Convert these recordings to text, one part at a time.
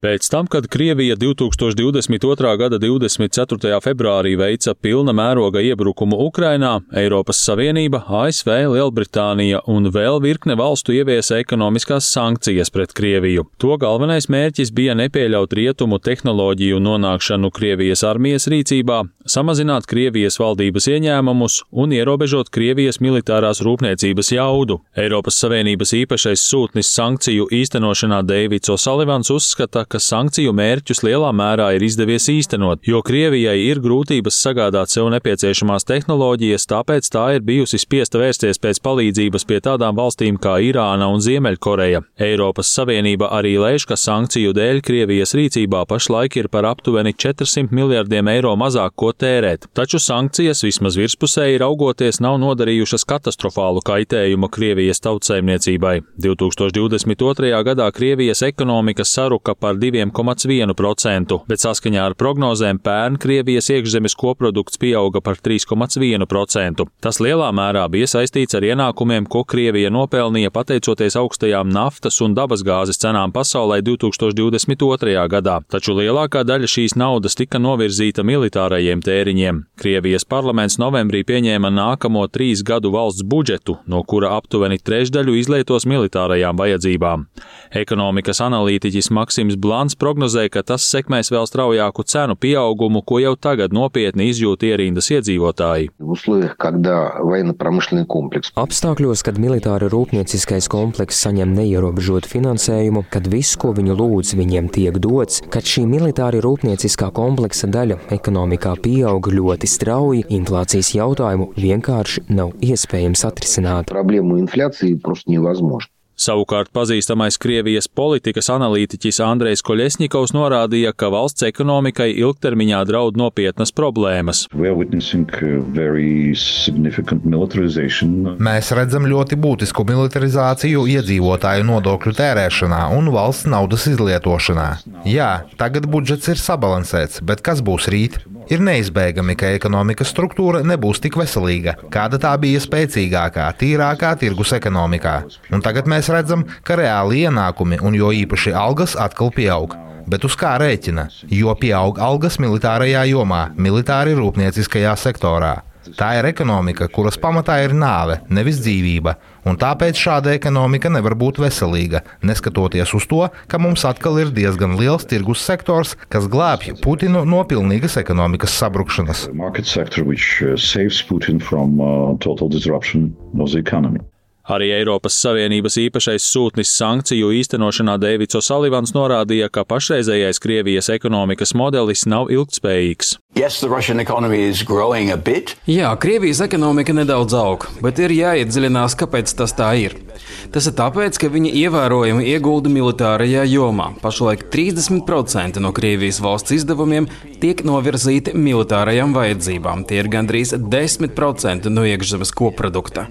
Pēc tam, kad Krievija 2022. gada 24. februārī veica pilna mēroga iebrukumu Ukrainā, Eiropas Savienība, ASV, Lielbritānija un vēl virkne valstu ieviesa ekonomiskās sankcijas pret Krieviju. To galvenais mērķis bija nepieļaut rietumu tehnoloģiju nonākšanu Krievijas armijas rīcībā, samazināt Krievijas valdības ieņēmumus un ierobežot Krievijas militārās rūpniecības jaudu. Eiropas Savienības īpašais sūtnis sankciju īstenošanā Deivids O'Sullivans uzskata, ka sankciju mērķus lielā mērā ir izdevies īstenot, jo Krievijai ir grūtības sagādāt sev nepieciešamās tehnoloģijas, tāpēc tā ir bijusi spiesta vērsties pēc palīdzības pie tādām valstīm kā Irāna un Ziemeļkoreja. Eiropas Savienība arī lēš, ka sankciju dēļ Krievijas rīcībā pašlaik ir par aptuveni 400 miljardiem eiro mazāk ko tērēt, taču sankcijas vismaz virspusēji raugoties nav nodarījušas katastrofālu kaitējumu Krievijas tautsēmniecībai. 2022. gadā Krievijas ekonomika saruka par 2,1%, bet saskaņā ar prognozēm pērn Krievijas iekšzemes koprodukts pieauga par 3,1%. Tas lielā mērā bija saistīts ar ienākumiem, ko Krievija nopelnīja pateicoties augstajām naftas un dabasgāzes cenām pasaulē 2022. gadā, taču lielākā daļa šīs naudas tika novirzīta militārajiem tēriņiem. Krievijas parlaments novembrī pieņēma nākamo trīs gadu valsts budžetu, no kura aptuveni trešdaļu izlietos militārajām vajadzībām. Ekonomikas analītiķis Maksims Blāns Blāns prognozēja, ka tas sekmēs vēl straujāku cenu pieaugumu, ko jau tagad nopietni izjūt ierindas iedzīvotāji. Apstākļos, kad militāra rūpnieciskais komplekss saņem neierobežotu finansējumu, kad viss, ko viņi lūdz, viņiem tiek dots, kad šī militāra rūpnieciskā kompleksa daļa ekonomikā pieaug ļoti strauji, inflācijas jautājumu vienkārši nav iespējams atrisināt. Problēmu inflācija просто невозможно. Savukārt pazīstamais Krievijas politikas analītiķis Andrejs Koļesņikovs norādīja, ka valsts ekonomikai ilgtermiņā draud nopietnas problēmas. Mēs redzam ļoti būtisku militarizāciju iedzīvotāju nodokļu tērēšanā un valsts naudas izlietošanā. Jā, tagad budžets ir sabalansēts, bet kas būs rīt? Ir neizbēgami, ka ekonomikas struktūra nebūs tik veselīga, kāda tā bija spēcīgākā, tīrākā tirgus ekonomikā. Un tagad mēs redzam, ka reāli ienākumi un jo īpaši algas atkal pieaug. Bet uz kā rēķina? Jo pieaug algas militārajā jomā, militāri rūpnieciskajā sektorā. Tā ir ekonomika, kuras pamatā ir nāve, nevis dzīvība, un tāpēc šāda ekonomika nevar būt veselīga, neskatoties uz to, ka mums atkal ir diezgan liels tirgus sektors, kas glābj Putinu no pilnīgas ekonomikas sabrukšanas. Arī Eiropas Savienības īpašais sūtnis sankciju īstenošanā Deivids O'Sullivans norādīja, ka pašreizējais Krievijas ekonomikas modelis nav ilgtspējīgs. Yes, Jā, Krievijas ekonomika nedaudz aug, bet ir jāiedziļinās, kāpēc tas tā ir. Tas ir tāpēc, ka viņi ievērojami iegulda militārajā jomā. Pašlaik 30% no Krievijas valsts izdevumiem tiek novirzīti militārajām vajadzībām. Tie ir gandrīz 10% no iekšzemes koprodukta.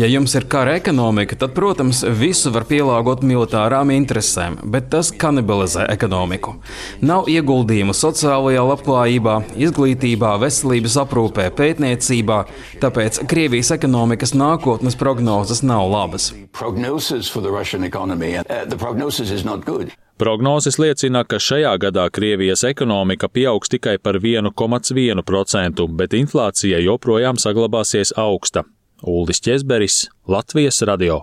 Ja jums ir kara ekonomika, tad, protams, visu var pielāgot militārām interesēm, bet tas kanibalizē ekonomiku. Nav ieguldījumu sociālajā labklājībā, izglītībā, veselības aprūpē, pētniecībā, tāpēc Krievijas ekonomikas nākotnes prognozes nav labas. Prognozes liecina, ka šajā gadā Krievijas ekonomika pieaugs tikai par 1,1%, bet inflācija joprojām saglabāsies augsta. Uldis Česberis, Latvijas radio.